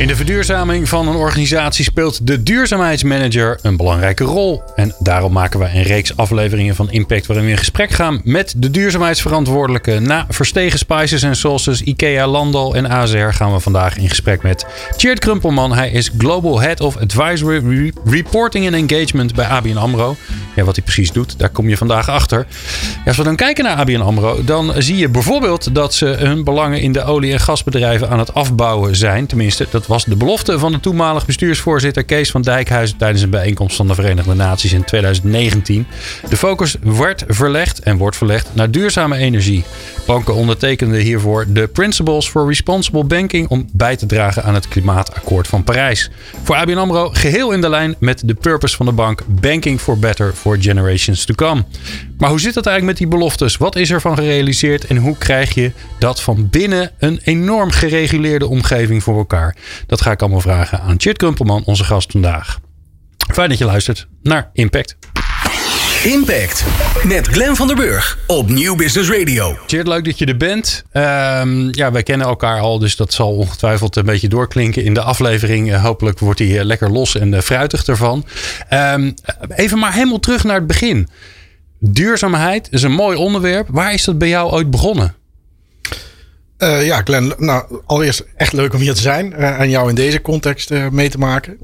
In de verduurzaming van een organisatie speelt de duurzaamheidsmanager een belangrijke rol. En daarom maken we een reeks afleveringen van Impact waarin we in gesprek gaan met de duurzaamheidsverantwoordelijke. Na Verstegen Spices en Sauces, IKEA, Landal en AZR gaan we vandaag in gesprek met Tjeerd Krumpelman. Hij is Global Head of Advisory Reporting and Engagement bij ABN AMRO. Ja, wat hij precies doet, daar kom je vandaag achter. Als we dan kijken naar ABN AMRO, dan zie je bijvoorbeeld dat ze hun belangen in de olie- en gasbedrijven aan het afbouwen zijn. Tenminste, dat was de belofte van de toenmalig bestuursvoorzitter Kees van Dijkhuizen tijdens een bijeenkomst van de Verenigde Naties in 2019. De focus werd verlegd en wordt verlegd naar duurzame energie. Banken ondertekenden hiervoor de Principles for Responsible Banking om bij te dragen aan het klimaatakkoord van Parijs. Voor ABN AMRO geheel in de lijn met de purpose van de bank Banking for Better for Generations to Come. Maar hoe zit het eigenlijk met die beloftes? Wat is er van gerealiseerd en hoe krijg je dat van binnen een enorm gereguleerde omgeving voor elkaar? Dat ga ik allemaal vragen aan Chit Krumpelman, onze gast vandaag. Fijn dat je luistert naar Impact. Impact met Glenn van der Burg op Nieuw Business Radio. Chit, leuk dat je er bent. Um, ja, wij kennen elkaar al, dus dat zal ongetwijfeld een beetje doorklinken in de aflevering. Uh, hopelijk wordt hij uh, lekker los en uh, fruitig ervan. Um, even maar helemaal terug naar het begin. Duurzaamheid is een mooi onderwerp. Waar is dat bij jou ooit begonnen? Uh, ja, Glenn, nou, allereerst echt leuk om hier te zijn uh, en jou in deze context uh, mee te maken.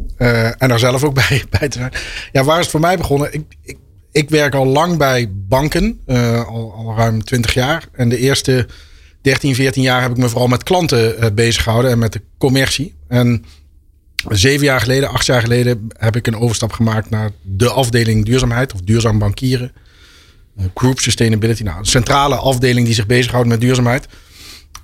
en daar zelf ook bij, bij te zijn. Ja, waar is het voor mij begonnen? Ik, ik, ik werk al lang bij banken, al, al ruim 20 jaar. En de eerste 13, 14 jaar heb ik me vooral met klanten bezig gehouden en met de commercie. En zeven jaar geleden, acht jaar geleden, heb ik een overstap gemaakt naar de afdeling duurzaamheid of duurzaam bankieren. Group Sustainability, nou, een centrale afdeling die zich bezighoudt met duurzaamheid.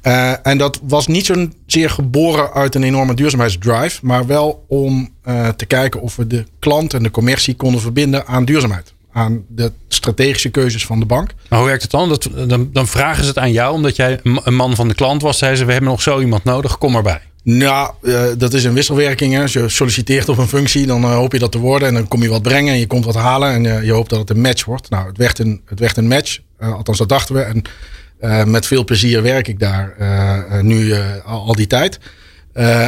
Uh, en dat was niet zozeer geboren uit een enorme duurzaamheidsdrive, maar wel om uh, te kijken of we de klant en de commercie konden verbinden aan duurzaamheid. Aan de strategische keuzes van de bank. Maar hoe werkt het dan? Dat, dan? Dan vragen ze het aan jou, omdat jij een man van de klant was. Zeiden ze: We hebben nog zo iemand nodig, kom erbij. Nou, uh, dat is een wisselwerking. Hè. Als je solliciteert op een functie, dan uh, hoop je dat te worden. En dan kom je wat brengen en je komt wat halen. En uh, je hoopt dat het een match wordt. Nou, het werd een, het werd een match. althans, dat dachten we. En met veel plezier werk ik daar nu al, al, die tijd.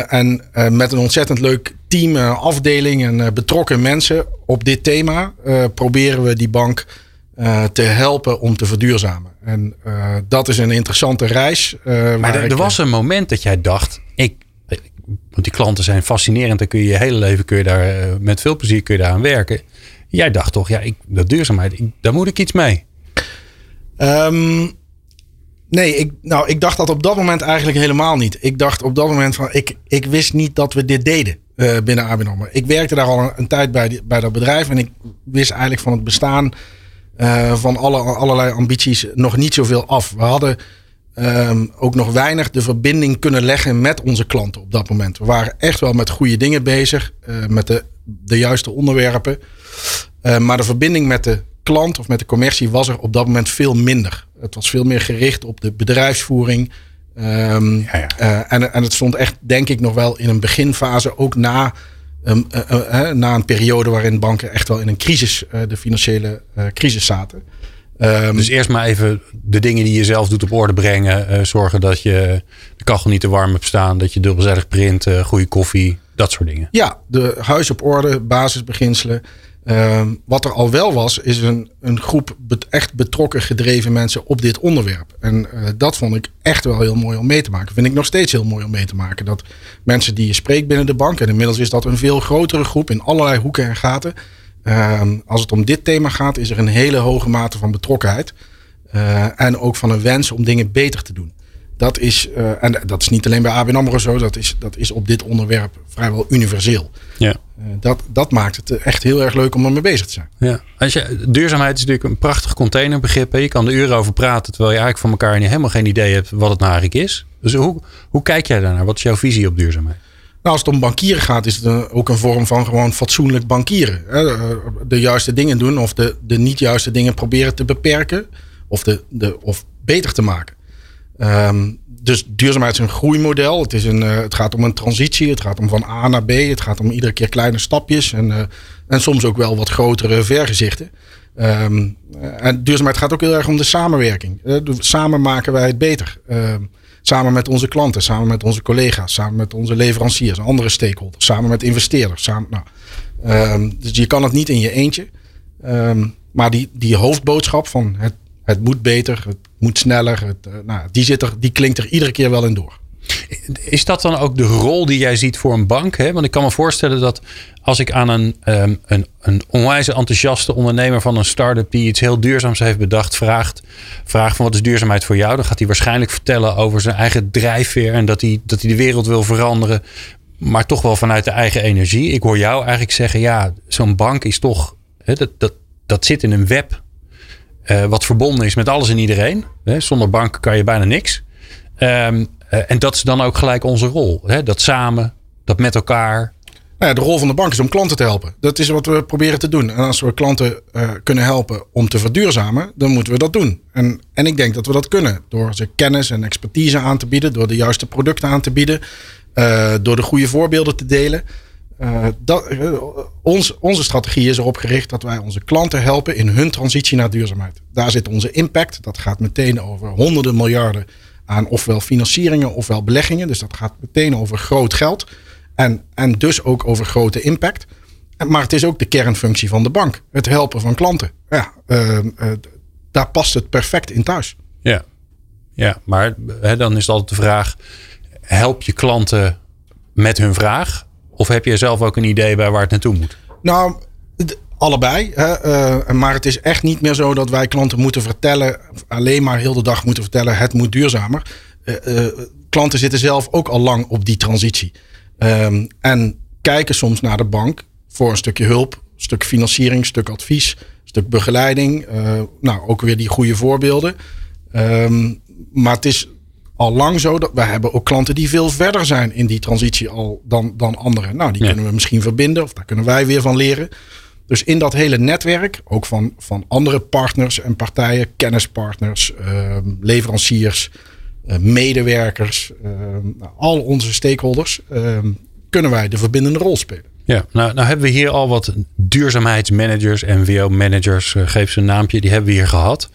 en met een ontzettend leuk team, afdeling en betrokken mensen op dit thema proberen we die bank te helpen om te verduurzamen. En dat is een interessante reis. maar er, er was een moment dat jij dacht, ik, want die klanten zijn fascinerend. Dan kun je je hele leven kun je daar met veel plezier kun je daar aan werken. Jij dacht toch, ja, ik, dat duurzaamheid, ik, daar moet ik iets mee. Um, Nee, ik, nou, ik dacht dat op dat moment eigenlijk helemaal niet. Ik dacht op dat moment van, ik, ik wist niet dat we dit deden uh, binnen ABN. Ik werkte daar al een, tijd bij, bij dat bedrijf en ik wist eigenlijk van het bestaan uh, van alle, allerlei ambities nog niet zoveel af. We hadden um, ook nog weinig de verbinding kunnen leggen met onze klanten op dat moment. We waren echt wel met goede dingen bezig, uh, met de, de juiste onderwerpen. maar de verbinding met de klant of met de commercie was er op dat moment veel minder. Het was veel meer gericht op de bedrijfsvoering. Um, ja, ja. Uh, en, en het stond echt, denk ik, nog wel in een beginfase, ook na, um, uh, uh, na een periode waarin banken echt wel in een crisis, de financiële crisis zaten. Um, dus eerst maar even de dingen die je zelf doet op orde brengen. zorgen dat je de kachel niet te warm hebt staan. Dat je dubbelzijdig print, goede koffie, dat soort dingen. Ja, de huis op orde, basisbeginselen. Um, wat er al wel was, is een, een groep echt betrokken gedreven mensen op dit onderwerp. En uh, dat vond ik echt wel heel mooi om mee te maken. Vind ik nog steeds heel mooi om mee te maken. Dat mensen die je spreekt binnen de bank, en inmiddels is dat een veel grotere groep in allerlei hoeken en gaten. Um, als het om dit thema gaat, is er een hele hoge mate van betrokkenheid. Uh, en ook van een wens om dingen beter te doen. Dat is, uh, en dat is niet alleen bij ABN AMRO zo, dat is, dat is op dit onderwerp vrijwel universeel. Ja. Uh, dat, dat maakt het echt heel erg leuk om ermee bezig te zijn. Ja. Als je, duurzaamheid is natuurlijk een prachtig containerbegrip. Hè? Je kan er uren over praten, terwijl je eigenlijk van elkaar helemaal geen idee hebt wat het nou eigenlijk is. Dus hoe, hoe kijk jij daarnaar? Wat is jouw visie op duurzaamheid? Nou, als het om bankieren gaat, is het ook een vorm van gewoon fatsoenlijk bankieren. De juiste dingen doen of de, de niet juiste dingen proberen te beperken of, de, de, of beter te maken. Ehm, dus duurzaamheid is een groeimodel. Het, is een, uh, het gaat om een transitie. Het gaat om van A naar B. Het gaat om iedere keer kleine stapjes. En, uh, en soms ook wel wat grotere vergezichten. Um, en duurzaamheid gaat ook heel erg om de samenwerking. Samen maken wij het beter. Um, samen met onze klanten, samen met onze collega's, samen met onze leveranciers, andere stakeholders, samen met investeerders. Samen, nou, dus je kan het niet in je eentje. maar die, die hoofdboodschap van het het moet beter, het moet sneller. Het, uh, nou, die, zit er, die klinkt er iedere keer wel in door. Is dat dan ook de rol die jij ziet voor een bank? Hè? Want ik kan me voorstellen dat als ik aan een, um, een, een onwijs enthousiaste ondernemer van een start-up die iets heel duurzaams heeft bedacht, vraagt, vraagt van wat is duurzaamheid voor jou? Dan gaat hij waarschijnlijk vertellen over zijn eigen drijfveer en dat hij, dat hij de wereld wil veranderen, maar toch wel vanuit de eigen energie. Ik hoor jou eigenlijk zeggen, ja, zo'n bank is toch, hè, dat, dat, dat zit in een web uh, wat verbonden is met alles en iedereen. Hè? Zonder bank kan je bijna niks. Um, uh, en dat is dan ook gelijk onze rol. Hè? Dat samen, dat met elkaar. Nou ja, de rol van de bank is om klanten te helpen. Dat is wat we proberen te doen. En als we klanten uh, kunnen helpen om te verduurzamen, dan moeten we dat doen. En, en ik denk dat we dat kunnen. Door ze kennis en expertise aan te bieden, door de juiste producten aan te bieden, door de goede voorbeelden te delen. Dat, uh, ons, onze strategie is erop gericht dat wij onze klanten helpen in hun transitie naar duurzaamheid. Daar zit onze impact. Dat gaat meteen over honderden miljarden aan ofwel financieringen ofwel beleggingen. Dus dat gaat meteen over groot geld. En, en dus ook over grote impact. Maar het is ook de kernfunctie van de bank. Het helpen van klanten. Ja, uh, daar past het perfect in thuis. Ja, ja maar hè, dan is altijd de vraag: help je klanten met hun vraag? Of heb je zelf ook een idee bij waar het naartoe moet? Nou, allebei. Hè? Uh, maar het is echt niet meer zo dat wij klanten moeten vertellen, alleen maar heel de dag moeten vertellen, het moet duurzamer. Uh, uh, klanten zitten zelf ook al lang op die transitie. Um, en kijken soms naar de bank voor een stukje hulp, stuk financiering, stuk advies, stuk begeleiding. nou, ook weer die goede voorbeelden. Um, maar het is al lang zo. Dat we hebben ook klanten die veel verder zijn in die transitie al dan, dan anderen. Nou, die ja. kunnen we misschien verbinden of daar kunnen wij weer van leren. Dus in dat hele netwerk, ook van, van andere partners en partijen, kennispartners, uh, leveranciers, uh, medewerkers, uh, al onze stakeholders, ehm, kunnen wij de verbindende rol spelen. Ja, nou, nou hebben we hier al wat duurzaamheidsmanagers, MWO-managers, uh, geef ze een naampje, die hebben we hier gehad.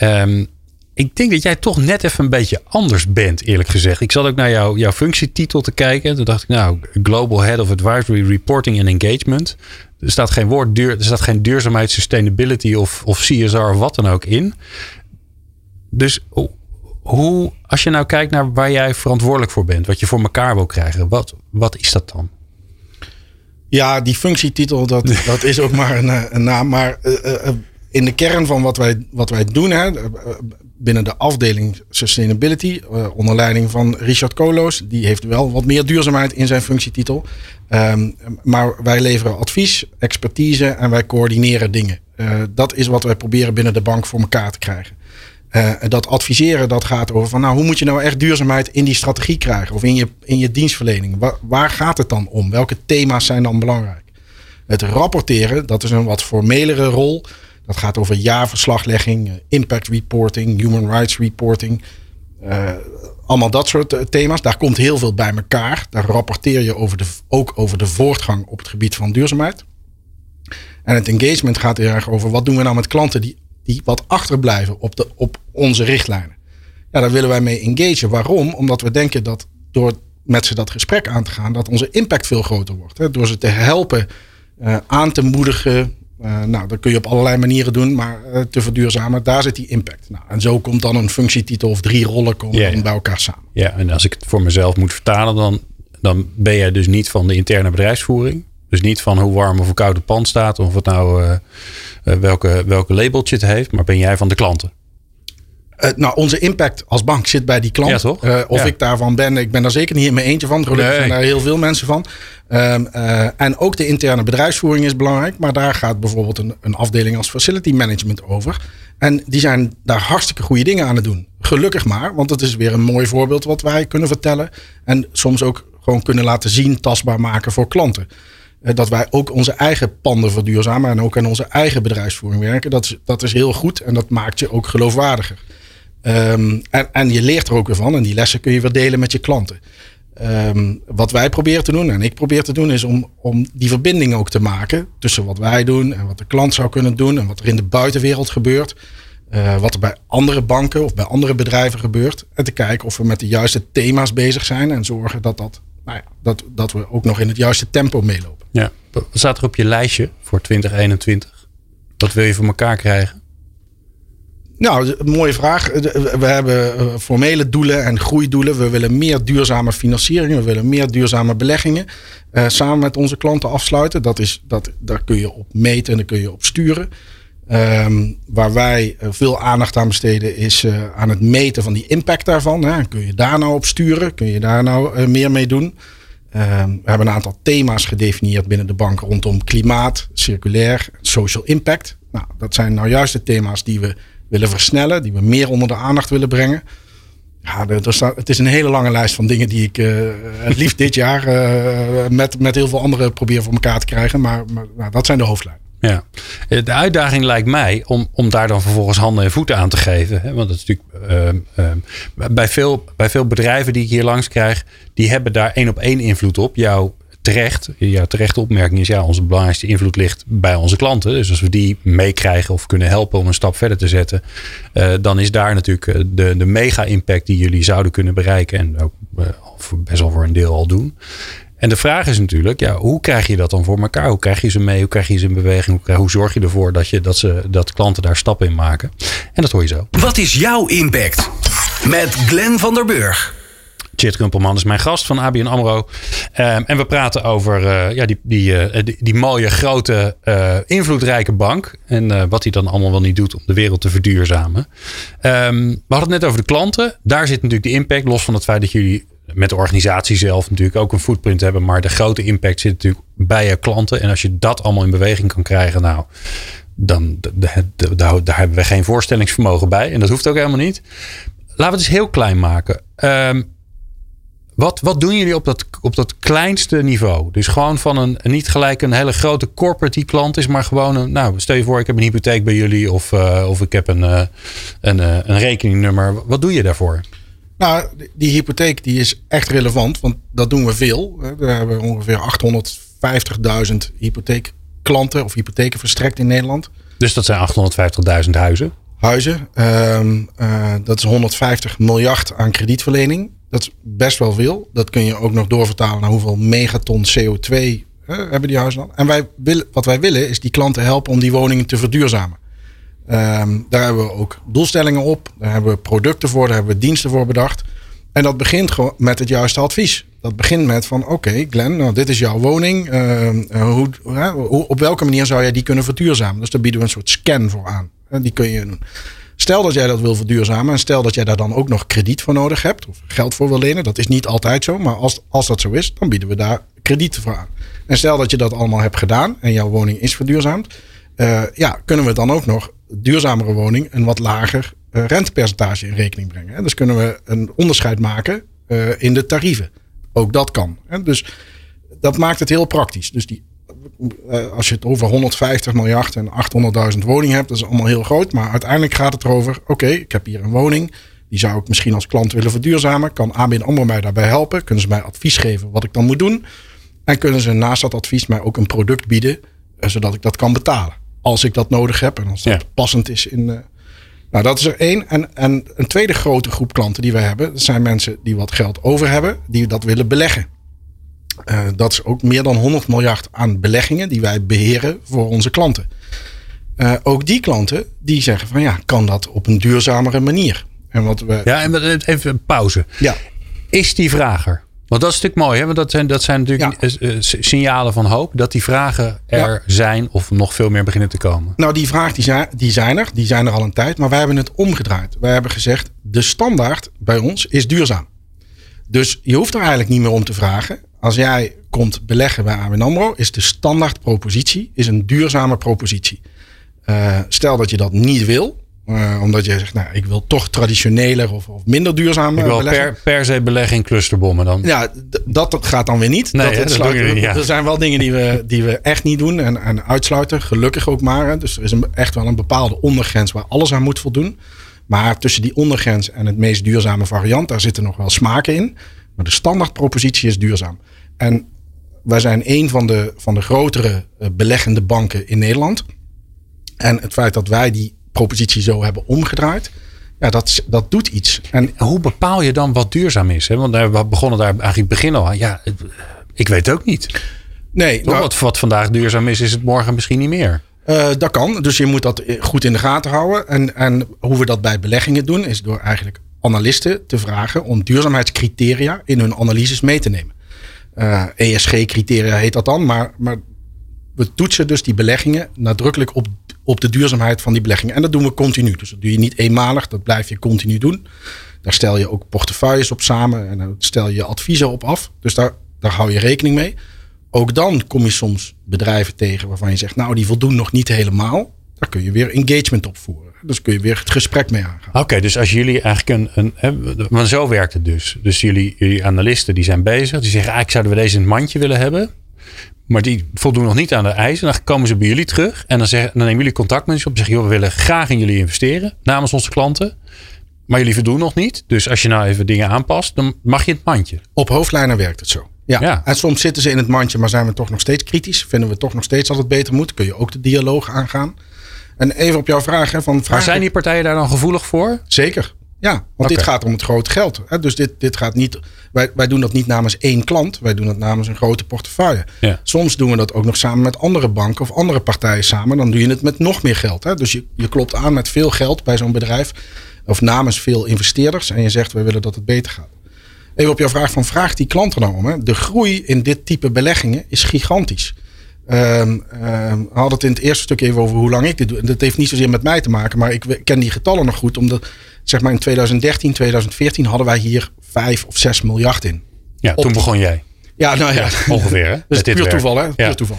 Um, ik denk dat jij toch net even een beetje anders bent, eerlijk gezegd. Ik zat ook naar jou, jouw functietitel te kijken. Toen dacht ik, nou, Global Head of Advisory Reporting and Engagement. Er staat geen woord duur, er staat geen duurzaamheid, sustainability of, of CSR of wat dan ook in. Dus hoe, als je nou kijkt naar waar jij verantwoordelijk voor bent, wat je voor elkaar wil krijgen, wat, wat is dat dan? Ja, die functietitel, dat, dat is ook maar een, een naam. Maar uh, uh, in de kern van wat wij, wat wij doen, hè, binnen de afdeling Sustainability, uh, onder leiding van Richard Koloos. Die heeft wel wat meer duurzaamheid in zijn functietitel. Um, maar wij leveren advies, expertise en wij coördineren dingen. Uh, dat is wat wij proberen binnen de bank voor elkaar te krijgen. Uh, dat adviseren, dat gaat over van nou, hoe moet je nou echt duurzaamheid in die strategie krijgen of in je, in je dienstverlening? Waar, waar gaat het dan om? Welke thema's zijn dan belangrijk? Het rapporteren, dat is een wat formelere rol. Dat gaat over jaarverslaglegging, eh, impact reporting, human rights reporting. Uh, allemaal dat soort uh, thema's. Daar komt heel veel bij elkaar. Daar rapporteer je over de, ook over de voortgang op het gebied van duurzaamheid. En het engagement gaat heel erg over wat doen we nou met klanten die, die wat achterblijven op, de, op onze richtlijnen. Ja, daar willen wij mee engagen. Waarom? Omdat we denken dat door met ze dat gesprek aan te gaan, dat onze impact veel groter wordt. Hè? Door ze te helpen, aan te moedigen, uh, nou, dat kun je op allerlei manieren doen, maar uh, te verduurzamen, daar zit die impact. Nou, en zo komt dan een functietitel of drie rollen komen ja, ja. bij elkaar samen. Ja, en als ik het voor mezelf moet vertalen, dan, dan ben jij dus niet van de interne bedrijfsvoering. Dus niet van hoe warm of hoe koud het pand staat, of het nou uh, welke, welke labeltje het heeft, maar ben jij van de klanten. Uh, nou, onze impact als bank zit bij die klant. Ja, uh, of ja. ik daarvan ben, ik ben daar zeker niet in mijn eentje van. Gelukkig nee. zijn daar heel veel mensen van. Um, uh, en ook de interne bedrijfsvoering is belangrijk. Maar daar gaat bijvoorbeeld een, een, afdeling als facility management over. En die zijn daar hartstikke goede dingen aan het doen. Gelukkig maar, want dat is weer een mooi voorbeeld wat wij kunnen vertellen. En soms ook gewoon kunnen laten zien, tastbaar maken voor klanten. Eh, dat wij ook onze eigen panden verduurzamen en ook aan onze eigen bedrijfsvoering werken. Dat is, dat is heel goed en dat maakt je ook geloofwaardiger. Ehm, en, en je leert er ook weer van en die lessen kun je weer delen met je klanten. Ehm, wat wij proberen te doen en ik probeer te doen is om, om die verbinding ook te maken tussen wat wij doen en wat de klant zou kunnen doen en wat er in de buitenwereld gebeurt. Uh, wat er bij andere banken of bij andere bedrijven gebeurt. En te kijken of we met de juiste thema's bezig zijn en zorgen dat, dat, nou ja, dat, dat we ook nog in het juiste tempo meelopen. Ja. Wat staat er op je lijstje voor 2021? Wat wil je voor elkaar krijgen? Nou, mooie vraag. We hebben eh, formele doelen en groeidoelen. We willen meer duurzame financiering. We willen meer duurzame beleggingen. Uh, samen met onze klanten afsluiten. Dat is, dat, daar kun je op meten en daar kun je op sturen. Um, waar wij eh, veel aandacht aan besteden is aan het meten van die impact daarvan. Kun je daar nou op sturen? Kun je daar nou meer mee doen? Um, we hebben een aantal thema's gedefinieerd binnen de bank rondom klimaat, circulair, social impact. Nou, dat zijn nou juist de thema's die we willen versnellen, die we meer onder de aandacht willen brengen. Ja, het is een hele lange lijst van dingen die ik uh, het liefst dit jaar uh, met, met heel veel anderen probeer voor elkaar te krijgen. Maar, maar nou, dat zijn de hoofdlijnen. Ja, de uitdaging lijkt mij om, om daar dan vervolgens handen en voeten aan te geven. Hè? Want dat is natuurlijk bij, veel, bij veel bedrijven die ik hier langs krijg, die hebben daar één op één invloed op. Jouw terecht, jouw terechte opmerking is ja, onze belangrijkste invloed ligt bij onze klanten. Dus als we die meekrijgen of kunnen helpen om een stap verder te zetten, uh, dan is daar natuurlijk de, de mega impact die jullie zouden kunnen bereiken en ook best wel voor een deel al doen. En de vraag is natuurlijk, ja, hoe krijg je dat dan voor elkaar? Hoe krijg je ze mee? Hoe krijg je ze in beweging? Hoe, hoe zorg je ervoor dat, je, dat, ze, dat klanten daar stappen in maken? En dat hoor je zo. Wat is jouw impact? Met Glenn van der Burg. Chit Kumpelman is mijn gast van ABN AMRO. Um, en we praten over uh, ja, die, die, uh, die, die, mooie, grote, invloedrijke bank. En wat hij dan allemaal wel niet doet om de wereld te verduurzamen. Um, we hadden het net over de klanten. Daar zit natuurlijk de impact. Los van het feit dat jullie met de organisatie zelf natuurlijk ook een footprint hebben. Maar de grote impact zit natuurlijk bij je klanten. En als je dat allemaal in beweging kan krijgen, nou, dan daar hebben we geen voorstellingsvermogen bij. En dat hoeft ook helemaal niet. Laten we het eens heel klein maken. Um, wat, wat doen jullie op dat, op dat kleinste niveau? Dus gewoon van een, niet gelijk een hele grote corporate die klant is, maar gewoon een, nou, stel je voor, ik heb een hypotheek bij jullie of, uh, of ik heb een, uh, een, uh, een rekeningnummer. Wat doe je daarvoor? Nou, die hypotheek die is echt relevant, want dat doen we veel. We hebben ongeveer 850.000 hypotheekklanten of hypotheken verstrekt in Nederland. Dus dat zijn 850.000 huizen? Huizen. Um, uh, dat is 150 miljard aan kredietverlening. Dat is best wel veel. Dat kun je ook nog doorvertalen naar hoeveel megaton CO2 uh, hebben die huizen dan. En wij willen, wat wij willen is die klanten helpen om die woningen te verduurzamen. Um, daar hebben we ook doelstellingen op. Daar hebben we producten voor. Daar hebben we diensten voor bedacht. En dat begint gewoon met het juiste advies. Dat begint met van oké okay, Glenn, nou, dit is jouw woning. Uh, hoe, uh, op welke manier zou jij die kunnen verduurzamen? Dus daar bieden we een soort scan voor aan. die kun je. Stel dat jij dat wil verduurzamen en stel dat jij daar dan ook nog krediet voor nodig hebt of geld voor wil lenen. Dat is niet altijd zo, maar als, als dat zo is, dan bieden we daar krediet voor aan. En stel dat je dat allemaal hebt gedaan en jouw woning is verduurzaamd. Uh, ja, kunnen we dan ook nog duurzamere woning een wat lager uh, rentepercentage in rekening brengen. Hè? Dus kunnen we een onderscheid maken uh, in de tarieven. Ook dat kan. Dus dat maakt het heel praktisch. Dus die, als je het over 150 miljard en 800.000 woningen hebt, dat is allemaal heel groot. Maar uiteindelijk gaat het erover: oké, okay, ik heb hier een woning. Die zou ik misschien als klant willen verduurzamen. Kan ABN AMRO mij daarbij helpen? Kunnen ze mij advies geven wat ik dan moet doen? En kunnen ze naast dat advies mij ook een product bieden, zodat ik dat kan betalen? als ik dat nodig heb en als dat ja. passend is in. Uh, nou, dat is er één. En, en een tweede grote groep klanten die wij hebben, dat zijn mensen die wat geld over hebben, die dat willen beleggen. Uh, dat is ook meer dan 100 miljard aan beleggingen die wij beheren voor onze klanten. Uh, ook die klanten die zeggen van ja, kan dat op een duurzamere manier? En wat we... Ja, en even een pauze. Ja. Is die vrager want dat is natuurlijk mooi, hè? want dat zijn, dat zijn natuurlijk ja. uh, signalen van hoop. Dat die vragen er ja. zijn of nog veel meer beginnen te komen. Nou, die vragen die zijn, die zijn er. Die zijn er al een tijd. Maar wij hebben het omgedraaid. Wij hebben gezegd, de standaard bij ons is duurzaam. Dus je hoeft er eigenlijk niet meer om te vragen. Als jij komt beleggen bij ABN AMRO, is de standaard propositie is een duurzame propositie. Uh, stel dat je dat niet wil, Uh, omdat je zegt, nou, ik wil toch traditioneler of, of minder duurzaam Ik wil beleggen. per, per se beleggen in clusterbommen dan. Ja, dat gaat dan weer niet. Nee, dat hè, dat we- ja. Er zijn wel dingen die we, die we echt niet doen en, en uitsluiten. Gelukkig ook maar. Dus er is een, echt wel een bepaalde ondergrens waar alles aan moet voldoen. Maar tussen die ondergrens en het meest duurzame variant, daar zitten nog wel smaken in. Maar de standaardpropositie is duurzaam. En wij zijn een van de, van de grotere eh, beleggende banken in Nederland. En het feit dat wij die propositie zo hebben omgedraaid, ja, dat, dat doet iets. En Hoe bepaal je dan wat duurzaam is? Hè? Want we begonnen daar eigenlijk begin al aan. Ja, ik weet ook niet. nee, nou, wat, wat vandaag duurzaam is, is het morgen misschien niet meer. Eh, dat kan. Dus je moet dat goed in de gaten houden. En, en hoe we dat bij beleggingen doen, is door eigenlijk analisten te vragen om duurzaamheidscriteria in hun analyses mee te nemen. ESG-criteria heet dat dan, maar, maar we toetsen dus die beleggingen nadrukkelijk op, op de duurzaamheid van die beleggingen. En dat doen we continu. Dus dat doe je niet eenmalig, dat blijf je continu doen. Daar stel je ook portefeuilles op samen en daar stel je adviezen op af. Dus daar, daar hou je rekening mee. Ook dan kom je soms bedrijven tegen waarvan je zegt, nou die voldoen nog niet helemaal. Daar kun je weer engagement op voeren. Dus kun je weer het gesprek mee aangaan. Oké, dus als jullie eigenlijk een. een zo werkt het dus. Dus jullie, jullie analisten die zijn bezig. Die zeggen eigenlijk zouden we deze in het mandje willen hebben. Maar die voldoen nog niet aan de eisen. Dan komen ze bij jullie terug. En dan, zeggen, dan nemen jullie contact met ze op. En zeggen, joh, we willen graag in jullie investeren. Namens onze klanten. Maar jullie voldoen nog niet. Dus als je nou even dingen aanpast, dan mag je het mandje. Op hoofdlijnen werkt het zo. Ja. Ja. En soms zitten ze in het mandje, maar zijn we toch nog steeds kritisch. Vinden we toch nog steeds dat het beter moet. Kun je ook de dialoog aangaan. En even op jouw vraag. Hè, van Maar vragen- zijn die partijen daar dan gevoelig voor? Zeker. Ja, want dit gaat om het grote geld. Hè? Dus dit, dit gaat niet. Wij, wij doen dat niet namens één klant. Wij doen dat namens een grote portefeuille. Ja. Soms doen we dat ook nog samen met andere banken of andere partijen samen. Dan doe je het met nog meer geld. Hè? Dus je, je klopt aan met veel geld bij zo'n bedrijf. Of namens veel investeerders. En je zegt, we willen dat het beter gaat. Even op jouw vraag van, vraagt die klant er nou om? Hè? De groei in dit type beleggingen is gigantisch. Ehm, ehm, we hadden het in het eerste stuk even over hoe lang ik dit doe. En dat heeft niet zozeer met mij te maken, maar ik ken die getallen nog goed. Omdat, zeg maar, in 2013, 2014 hadden wij hier 5 of 6 miljard in. Ja, toen begon jij. Ja, nou ja. Ongeveer, hè? Dit puur toeval, hè? Puur Ja. toeval.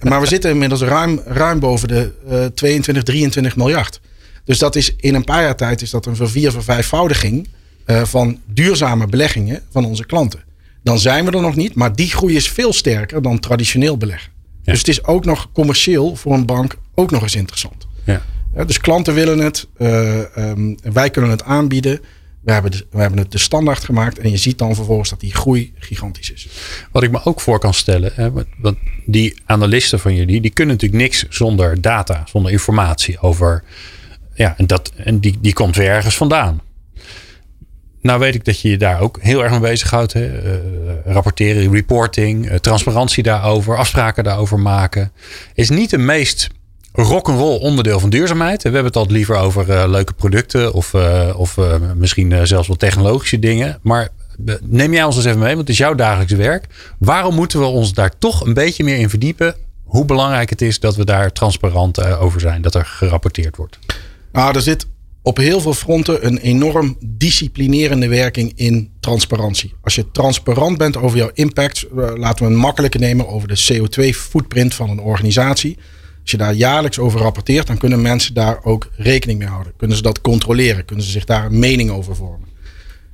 Maar we zitten inmiddels ruim, ruim boven de eh 22, 23 miljard. Dus dat is in een paar jaar tijd is dat een vervier, vervijfvoudiging eh, van duurzame beleggingen van onze klanten. Dan zijn we er nog niet, maar die groei is veel sterker dan traditioneel beleggen. Dus het is ook nog commercieel voor een bank ook nog eens interessant. Ja. Ja, dus klanten willen het, eh, ehm, wij kunnen het aanbieden. We hebben, de, we hebben het de standaard gemaakt en je ziet dan vervolgens dat die groei gigantisch is. Wat ik me ook voor kan stellen, hè, want- want die analisten van jullie, die kunnen natuurlijk niks zonder data, zonder informatie over. Ja, en, dat, en die, die komt weer ergens vandaan. Nou weet ik dat je je daar ook heel erg mee bezighoudt. Hè? Eh, rapporteren, reporting, eh, transparantie daarover, afspraken daarover maken. Is niet de meest rock'n'roll onderdeel van duurzaamheid. We hebben het altijd liever over eh, leuke producten of, of misschien zelfs wel technologische dingen. Maar neem jij ons eens even mee, want het is jouw dagelijks werk. Waarom moeten we ons daar toch een beetje meer in verdiepen? Hoe belangrijk het is dat we daar transparant over zijn, dat er gerapporteerd wordt. Nou, er zit op heel veel fronten een enorm disciplinerende werking in transparantie. Als je transparant bent over jouw impact, eh, laten we een makkelijke nemen over de CO2-footprint van een organisatie. Als je daar jaarlijks over rapporteert, dan kunnen mensen daar ook rekening mee houden. Kunnen ze dat controleren? Kunnen ze zich daar een mening over vormen?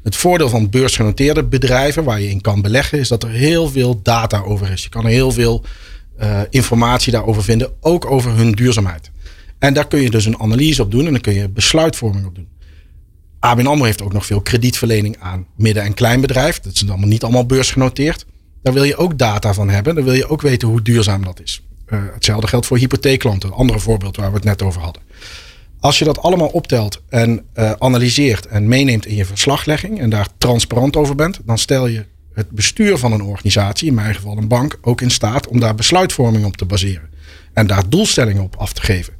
Het voordeel van beursgenoteerde bedrijven waar je in kan beleggen, is dat er heel veel data over is. Je kan er heel veel eh, informatie daarover vinden, ook over hun duurzaamheid. En daar kun je dus een analyse op doen en dan kun je besluitvorming op doen. ABN AMRO heeft ook nog veel kredietverlening aan midden- en kleinbedrijf. Dat is allemaal niet allemaal beursgenoteerd. Daar wil je ook data van hebben. Dan wil je ook weten hoe duurzaam dat is. Eh, hetzelfde geldt voor hypotheekklanten. Een andere voorbeeld waar we het net over hadden. Als je dat allemaal optelt en eh, analyseert en meeneemt in je verslaglegging en daar transparant over bent, dan stel je het bestuur van een organisatie, in mijn geval een bank, ook in staat om daar besluitvorming op te baseren en daar doelstellingen op af te geven.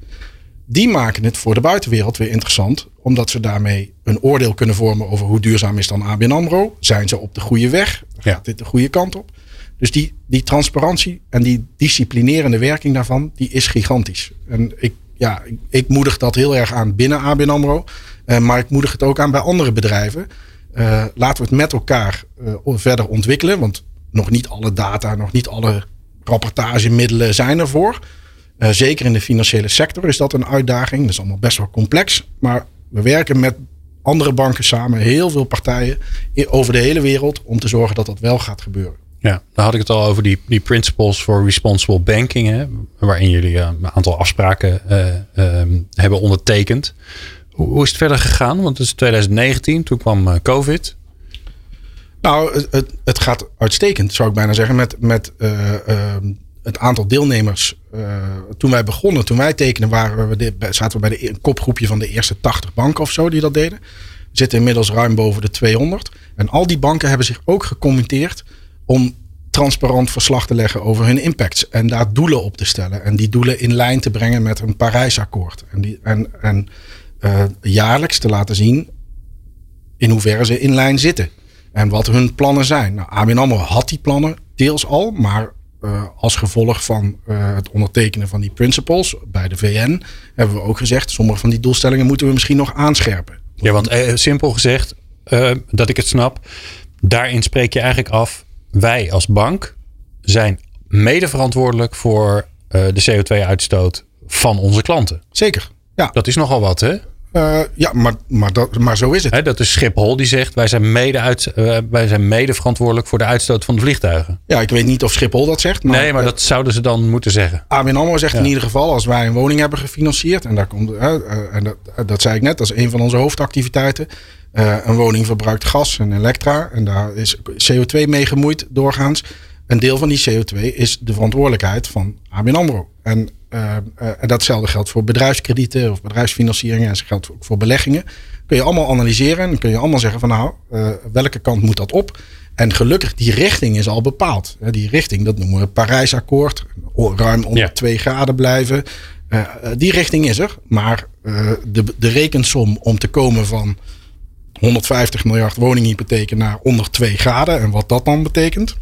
Die maken het voor de buitenwereld weer interessant, omdat ze daarmee een oordeel kunnen vormen over hoe duurzaam is dan ABN AMRO. Zijn ze op de goede weg? Ja. Gaat dit de goede kant op? Dus die, die transparantie en die disciplinerende werking daarvan, die is gigantisch. En ik, ja, ik, ik moedig dat heel erg aan binnen ABN AMRO. eh, maar ik moedig het ook aan bij andere bedrijven. Eh, laten we het met elkaar eh, verder ontwikkelen. Want nog niet alle data, nog niet alle rapportagemiddelen zijn ervoor. Uh, zeker in de financiële sector is dat een uitdaging. Dat is allemaal best wel complex. Maar we werken met andere banken samen, heel veel partijen over de hele wereld, om te zorgen dat dat wel gaat gebeuren. Ja, dan had ik het al over die, die principles for responsible banking, hè, waarin jullie uh, een aantal afspraken uh, um, hebben ondertekend. Hoe, hoe, is het verder gegaan? Want het is 2019, toen kwam COVID. Nou, het, het, gaat uitstekend, zou ik bijna zeggen, met, met ehm, het aantal deelnemers. toen wij begonnen, toen wij tekenen, waren we zaten we bij de, een kopgroepje van de eerste 80 banken of zo die dat deden. Zitten inmiddels ruim boven de 200. En al die banken hebben zich ook gecommitteerd om transparant verslag te leggen over hun impacts. En daar doelen op te stellen. En die doelen in lijn te brengen met een Parijsakkoord. En, die, en, en uh, jaarlijks te laten zien in hoeverre ze in lijn zitten. En wat hun plannen zijn. Nou, ABN AMRO had die plannen deels al. Maar uh, als gevolg van uh, het ondertekenen van die principles bij de VN... hebben we ook gezegd... sommige van die doelstellingen moeten we misschien nog aanscherpen. Ja, want simpel gezegd, dat ik het snap... daarin spreek je eigenlijk af wij als bank zijn mede verantwoordelijk voor de CO2-uitstoot van onze klanten. Zeker. Ja. Dat is nogal wat, hè? Uh, ja, maar, maar, dat, maar zo is het. Dat is Schiphol die zegt: wij zijn, mede uit, uh, wij zijn mede verantwoordelijk voor de uitstoot van de vliegtuigen. Ja, ik weet niet of Schiphol dat zegt. Maar, nee, maar dat zouden ze dan moeten zeggen. ABN AMRO zegt ja. in ieder geval: als wij een woning hebben gefinancierd, en, daar komt, en dat, dat zei ik net, dat is een van onze hoofdactiviteiten. Een woning verbruikt gas en elektra. En daar is CO2 mee gemoeid doorgaans. Een deel van die CO2 is de verantwoordelijkheid van ABN AMRO. En, en datzelfde geldt voor bedrijfskredieten of bedrijfsfinancieringen. En dat geldt ook voor beleggingen. Kun je allemaal analyseren en kun je allemaal zeggen van nou, welke kant moet dat op? En gelukkig, die richting is al bepaald. Die richting, dat noemen we Parijsakkoord. Ruim onder ja. 2 graden blijven. die richting is er. Maar de, de rekensom om te komen van 150 miljard woninghypotheken naar onder 2 graden. En wat dat dan betekent,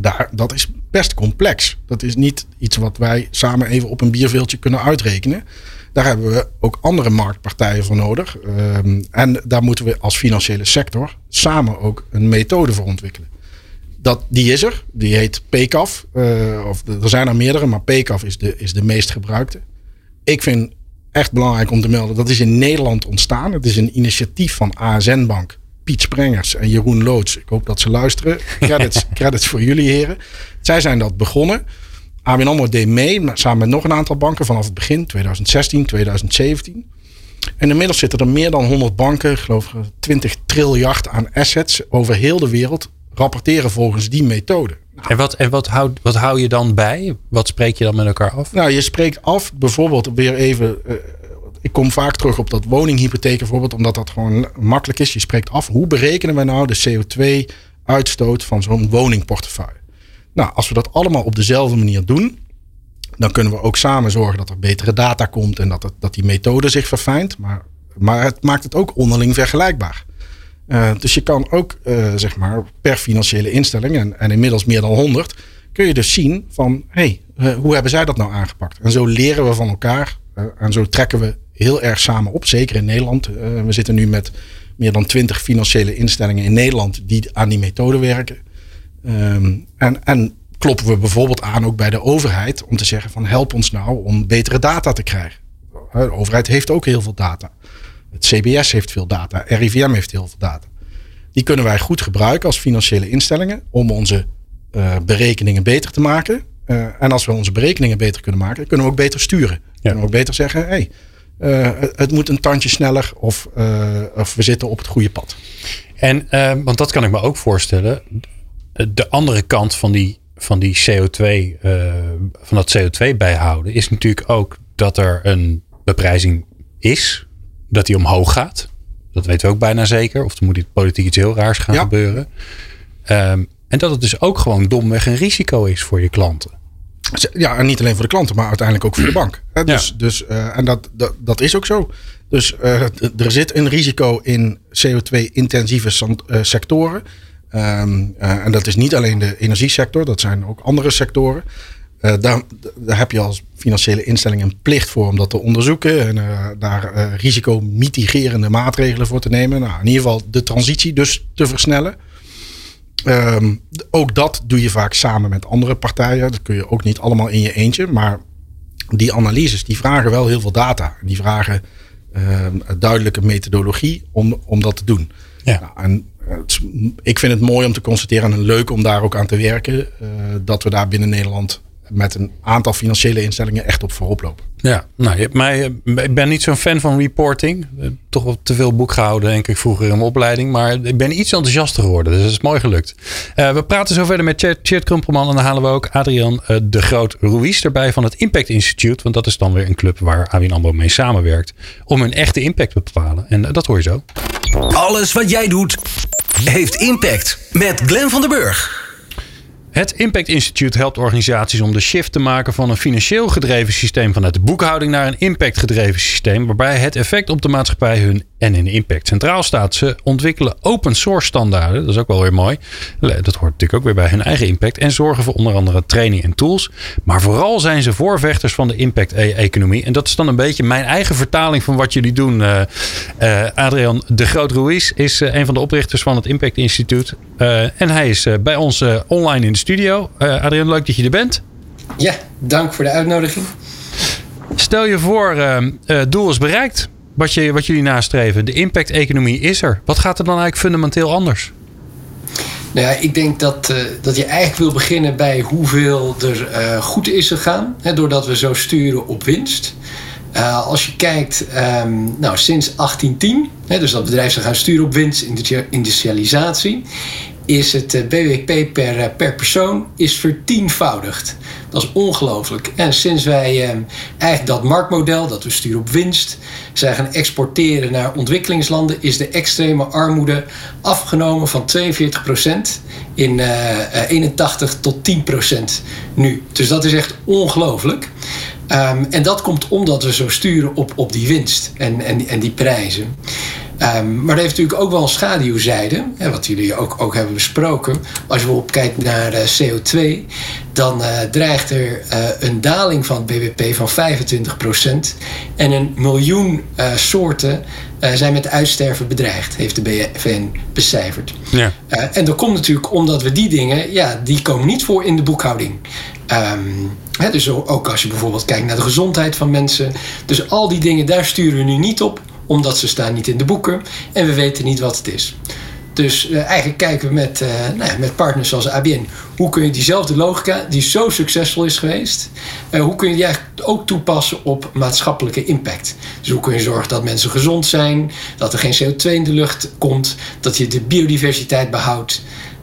daar, dat is best complex. Dat is niet iets wat wij samen even op een bierveeltje kunnen uitrekenen. Daar hebben we ook andere marktpartijen voor nodig. Um, en daar moeten we als financiële sector samen ook een methode voor ontwikkelen. Dat, die is er. Die heet PCAF. Uh, of, er zijn er meerdere, maar PCAF is de, is de meest gebruikte. Ik vind echt belangrijk om te melden. Dat is in Nederland ontstaan. Het is een initiatief van ASN Bank. Piet Sprengers en Jeroen Loods. Ik hoop dat ze luisteren. Credits, credits voor jullie heren. Zij zijn dat begonnen. ABN AMRO deed mee, samen met nog een aantal banken vanaf het begin, 2016, 2017. En inmiddels zitten er meer dan 100 banken, ik geloof 20 triljard aan assets over heel de wereld, rapporteren volgens die methode. En, wat, en wat, hou, wat hou je dan bij? Wat spreek je dan met elkaar af? Nou, je spreekt af bijvoorbeeld weer even. Ik kom vaak terug op dat woninghypotheek bijvoorbeeld, omdat dat gewoon makkelijk is. Je spreekt af hoe berekenen wij nou de CO2-uitstoot van zo'n woningportefeuille. Nou, als we dat allemaal op dezelfde manier doen, dan kunnen we ook samen zorgen dat er betere data komt en dat, dat die methode zich verfijnt. Maar, maar het maakt het ook onderling vergelijkbaar. Uh, dus je kan ook, uh, zeg maar, per financiële instelling, en, en, inmiddels meer dan 100, kun je dus zien van, hé, hey, uh, hoe hebben zij dat nou aangepakt? En zo leren we van elkaar en zo trekken we heel erg samen op, zeker in Nederland. we zitten nu met meer dan 20 financiële instellingen in Nederland die aan die methode werken. Um, en, en kloppen we bijvoorbeeld aan ook bij de overheid om te zeggen van help ons nou om betere data te krijgen. De overheid heeft ook heel veel data. Het CBS heeft veel data. RIVM heeft heel veel data. Die kunnen wij goed gebruiken als financiële instellingen om onze uh, berekeningen beter te maken. Uh, en als we onze berekeningen beter kunnen maken, kunnen we ook beter sturen. Ja. Kunnen we ook beter zeggen, hey, uh, het moet een tandje sneller of, of we zitten op het goede pad. En, want dat kan ik me ook voorstellen. De andere kant van die, van die CO2, van dat CO2 bijhouden, is natuurlijk ook dat er een beprijzing is dat die omhoog gaat. Dat weten we ook bijna zeker. Of er moet politiek iets heel raars gaan ja. gebeuren. Um, en dat het dus ook gewoon domweg een risico is voor je klanten. Ja, en niet alleen voor de klanten, maar uiteindelijk ook voor de bank. Dus, ja. dus, uh, en dat, dat, dat is ook zo. Dus uh, er zit een risico in CO2-intensieve uh, sectoren. Um, en dat is niet alleen de energiesector, dat zijn ook andere sectoren. Uh, daar, daar, heb je als financiële instelling een plicht voor om dat te onderzoeken en uh, daar uh, risicomitigerende maatregelen voor te nemen. Nou, in ieder geval de transitie dus te versnellen. Um, ook dat doe je vaak samen met andere partijen. Dat kun je ook niet allemaal in je eentje. Maar die analyses die vragen wel heel veel data. Die vragen een duidelijke methodologie om, om dat te doen. Ja. Nou, en het, ik vind het mooi om te constateren en leuk om daar ook aan te werken. dat we daar binnen Nederland met een aantal financiële instellingen echt op voorop lopen. Ja, nou, je hebt mij, eh, ik ben niet zo'n fan van reporting. Eh, toch wel te veel boek gehouden, denk ik, vroeger in mijn opleiding. Maar ik ben iets enthousiaster geworden, dus dat is mooi gelukt. Uh, we praten zo verder met Tjeerd Krumpelman. En dan halen we ook Adrian uh, de Groot Ruiz erbij van het Impact Institute. Want dat is dan weer een club waar ABN AMRO mee samenwerkt. Om hun echte impact te bepalen. En dat hoor je zo. Alles wat jij doet, heeft impact. Met Glenn van den Burg. Het Impact Institute helpt organisaties om de shift te maken van een financieel gedreven systeem vanuit de boekhouding naar een impact gedreven systeem, waarbij het effect op de maatschappij hun en hun impact centraal staat. Ze ontwikkelen open source standaarden, dat is ook wel weer mooi. Dat hoort natuurlijk ook weer bij hun eigen impact en zorgen voor onder andere training en tools. Maar vooral zijn ze voorvechters van de impact-economie. En dat is dan een beetje mijn eigen vertaling van wat jullie doen. Uh, uh, Adrian de Groot Ruiz is uh, een van de oprichters van het Impact Institute. en hij is bij ons online in de studio. Adrian, leuk dat je er bent. Ja, dank voor de uitnodiging. Stel je voor, doel is bereikt. Wat, je, wat jullie nastreven. De impact-economie is er. Wat gaat er dan eigenlijk fundamenteel anders? Nou ja, ik denk dat, dat je eigenlijk wil beginnen bij hoeveel er goed is gegaan. Hè, doordat we zo sturen op winst. als je kijkt, um, nou, sinds 1810, hè, dus dat bedrijf zou gaan sturen op winst, industrialisatie, is het eh, BWP per, eh, per persoon is vertienvoudigd. Dat is ongelooflijk. En sinds wij eh, eigenlijk dat marktmodel, dat we sturen op winst, zijn gaan exporteren naar ontwikkelingslanden, is de extreme armoede afgenomen van 42% in uh, 81 tot 10% nu. Dus dat is echt ongelooflijk. Um, en dat komt omdat we zo sturen op, op die winst en, en, en die prijzen. Um, maar dat heeft natuurlijk ook wel een schaduwzijde, hè, wat jullie ook, ook hebben besproken. Als je bijvoorbeeld kijkt naar uh, CO2, dan uh, dreigt er uh, een daling van het BBP van 25% en een miljoen soorten zijn met uitsterven bedreigd, heeft de BVN becijferd. Ja. en dat komt natuurlijk omdat we die dingen, ja, die komen niet voor in de boekhouding. Um, hè, dus ook als je bijvoorbeeld kijkt naar de gezondheid van mensen. Dus al die dingen, daar sturen we nu niet op omdat ze staan niet in de boeken en we weten niet wat het is. Dus uh, eigenlijk kijken we met, uh, nou ja, met partners zoals ABN. Hoe kun je diezelfde logica, die zo succesvol is geweest, uh, hoe kun je die eigenlijk ook toepassen op maatschappelijke impact? Dus hoe kun je zorgen dat mensen gezond zijn, dat er geen CO2 in de lucht komt, dat je de biodiversiteit behoudt.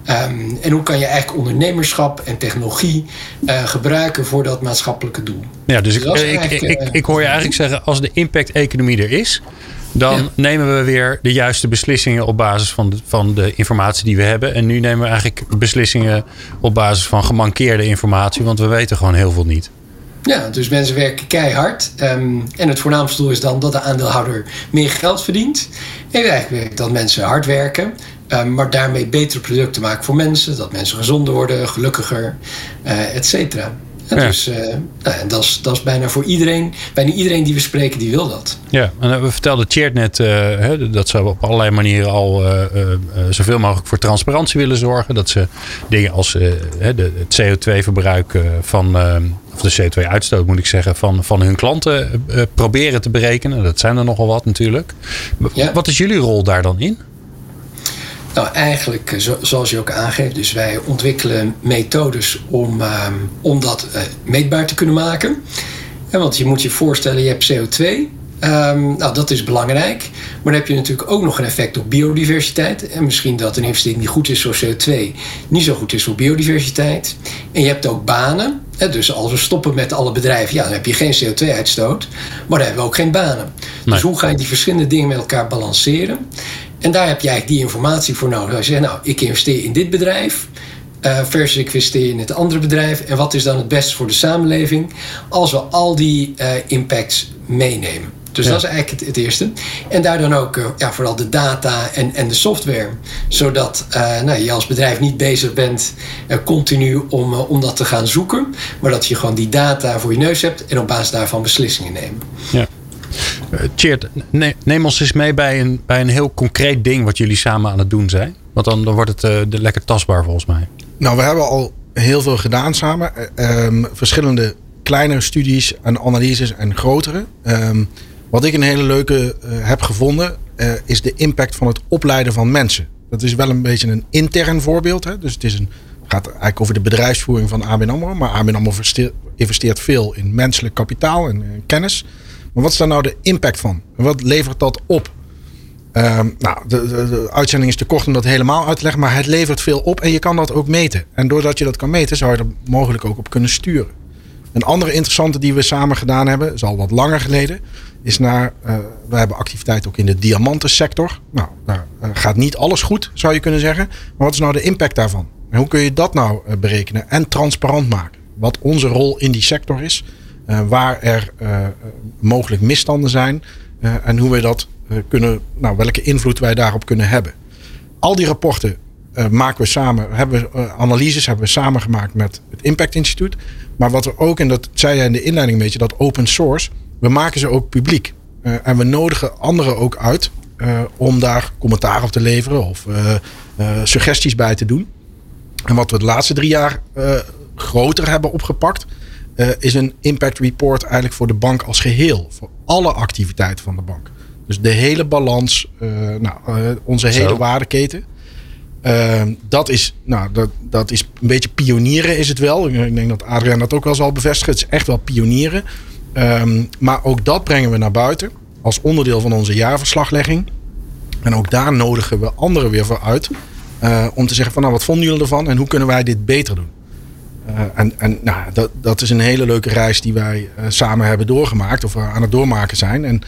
Um, en hoe kan je eigenlijk ondernemerschap en technologie gebruiken voor dat maatschappelijke doel? Ja, dus, dus ik, ik, ik, ik, hoor je eigenlijk zeggen: als de impact-economie er is, dan nemen we weer de juiste beslissingen op basis van de, van de informatie die we hebben. En nu nemen we eigenlijk beslissingen op basis van gemankeerde informatie, want we weten gewoon heel veel niet. Ja, dus mensen werken keihard. Um, en het voornaamste doel is dan dat de aandeelhouder meer geld verdient. En eigenlijk dat mensen hard werken, um, maar daarmee betere producten maken voor mensen. Dat mensen gezonder worden, gelukkiger, uh, et cetera. Ja. Dus uh, nou, dat, is, dat is bijna voor iedereen, bijna iedereen die we spreken, die wil dat. Ja, en uh, we vertelden Tjeerd net uh, dat ze op allerlei manieren al zoveel mogelijk voor transparantie willen zorgen. Dat ze dingen als de, het CO2-verbruik van, of de CO2-uitstoot moet ik zeggen, van, van hun klanten proberen te berekenen. Dat zijn er nogal wat natuurlijk. Ja. Wat is jullie rol daar dan in? Nou, eigenlijk eh, zoals je ook aangeeft. Dus wij ontwikkelen methodes om, uh, om dat uh, meetbaar te kunnen maken. En want je moet je voorstellen, je hebt CO2. Um, ehm, nou, dat is belangrijk. Maar dan heb je natuurlijk ook nog een effect op biodiversiteit. En misschien dat een investering die goed is voor CO2 niet zo goed is voor biodiversiteit. En je hebt ook banen. Hè, dus als we stoppen met alle bedrijven, ja, dan heb je geen CO2-uitstoot. Maar dan hebben we ook geen banen. Dus hoe ga je die verschillende dingen met elkaar balanceren? En daar heb je eigenlijk die informatie voor nodig. Als je zegt, nou, ik investeer in dit bedrijf. Uh, versus ik investeer in het andere bedrijf. En wat is dan het beste voor de samenleving? Als we al die uh, impacts meenemen. Dus dat is eigenlijk het, het, eerste. En daar dan ook uh, ja, vooral de data en, en de software. Zodat nou, je als bedrijf niet bezig bent continu om, om dat te gaan zoeken. Maar dat je gewoon die data voor je neus hebt en op basis daarvan beslissingen neemt. Ja. Cheert, neem ons eens mee bij een, bij een heel concreet ding wat jullie samen aan het doen zijn. Want dan, dan wordt het uh, lekker tastbaar volgens mij. Nou, we hebben al heel veel gedaan samen. Uh, verschillende kleinere studies en analyses en grotere. Ehm, wat ik een hele leuke eh, heb gevonden, is de impact van het opleiden van mensen. Dat is wel een beetje een intern voorbeeld. Hè? Dus het is een, gaat eigenlijk over de bedrijfsvoering van ABN AMRO. Maar ABN AMRO investeert veel in menselijk kapitaal en kennis. Maar wat is daar nou de impact van? Wat levert dat op? Um, nou, de, de, uitzending is te kort om dat helemaal uit te leggen, maar het levert veel op en je kan dat ook meten. En doordat je dat kan meten, zou je er mogelijk ook op kunnen sturen. Een andere interessante die we samen gedaan hebben, is al wat langer geleden, is naar, uh, we hebben activiteit ook in de diamantensector. Nou, daar uh, gaat niet alles goed, zou je kunnen zeggen. Maar wat is nou de impact daarvan? En hoe kun je dat nou uh, berekenen en transparant maken? Wat onze rol in die sector is, waar er mogelijk misstanden zijn en hoe we dat kunnen, nou, welke invloed wij daarop kunnen hebben. Al die rapporten maken we samen, hebben we, analyses hebben we samen gemaakt met het Impact Instituut. Maar wat we ook, en dat zei jij in de inleiding een beetje, dat open source, we maken ze ook publiek. En we nodigen anderen ook uit om daar commentaar op te leveren of suggesties bij te doen. En wat we de laatste drie jaar groter hebben opgepakt, is een impact report eigenlijk voor de bank als geheel. Voor alle activiteiten van de bank. Dus de hele balans, uh, nou, uh, onze hele Zo. waardeketen. Dat, is, nou, dat, dat is een beetje pionieren is het wel. Ik denk dat Adriaan dat ook wel zal bevestigen. Het is echt wel pionieren. Um, maar ook dat brengen we naar buiten. Als onderdeel van onze jaarverslaglegging. En ook daar nodigen we anderen weer voor uit. Om te zeggen van nou wat vonden jullie ervan? En hoe kunnen wij dit beter doen? Uh, en en nou, dat, dat is een hele leuke reis die wij uh, samen hebben doorgemaakt. Of aan het doormaken zijn. En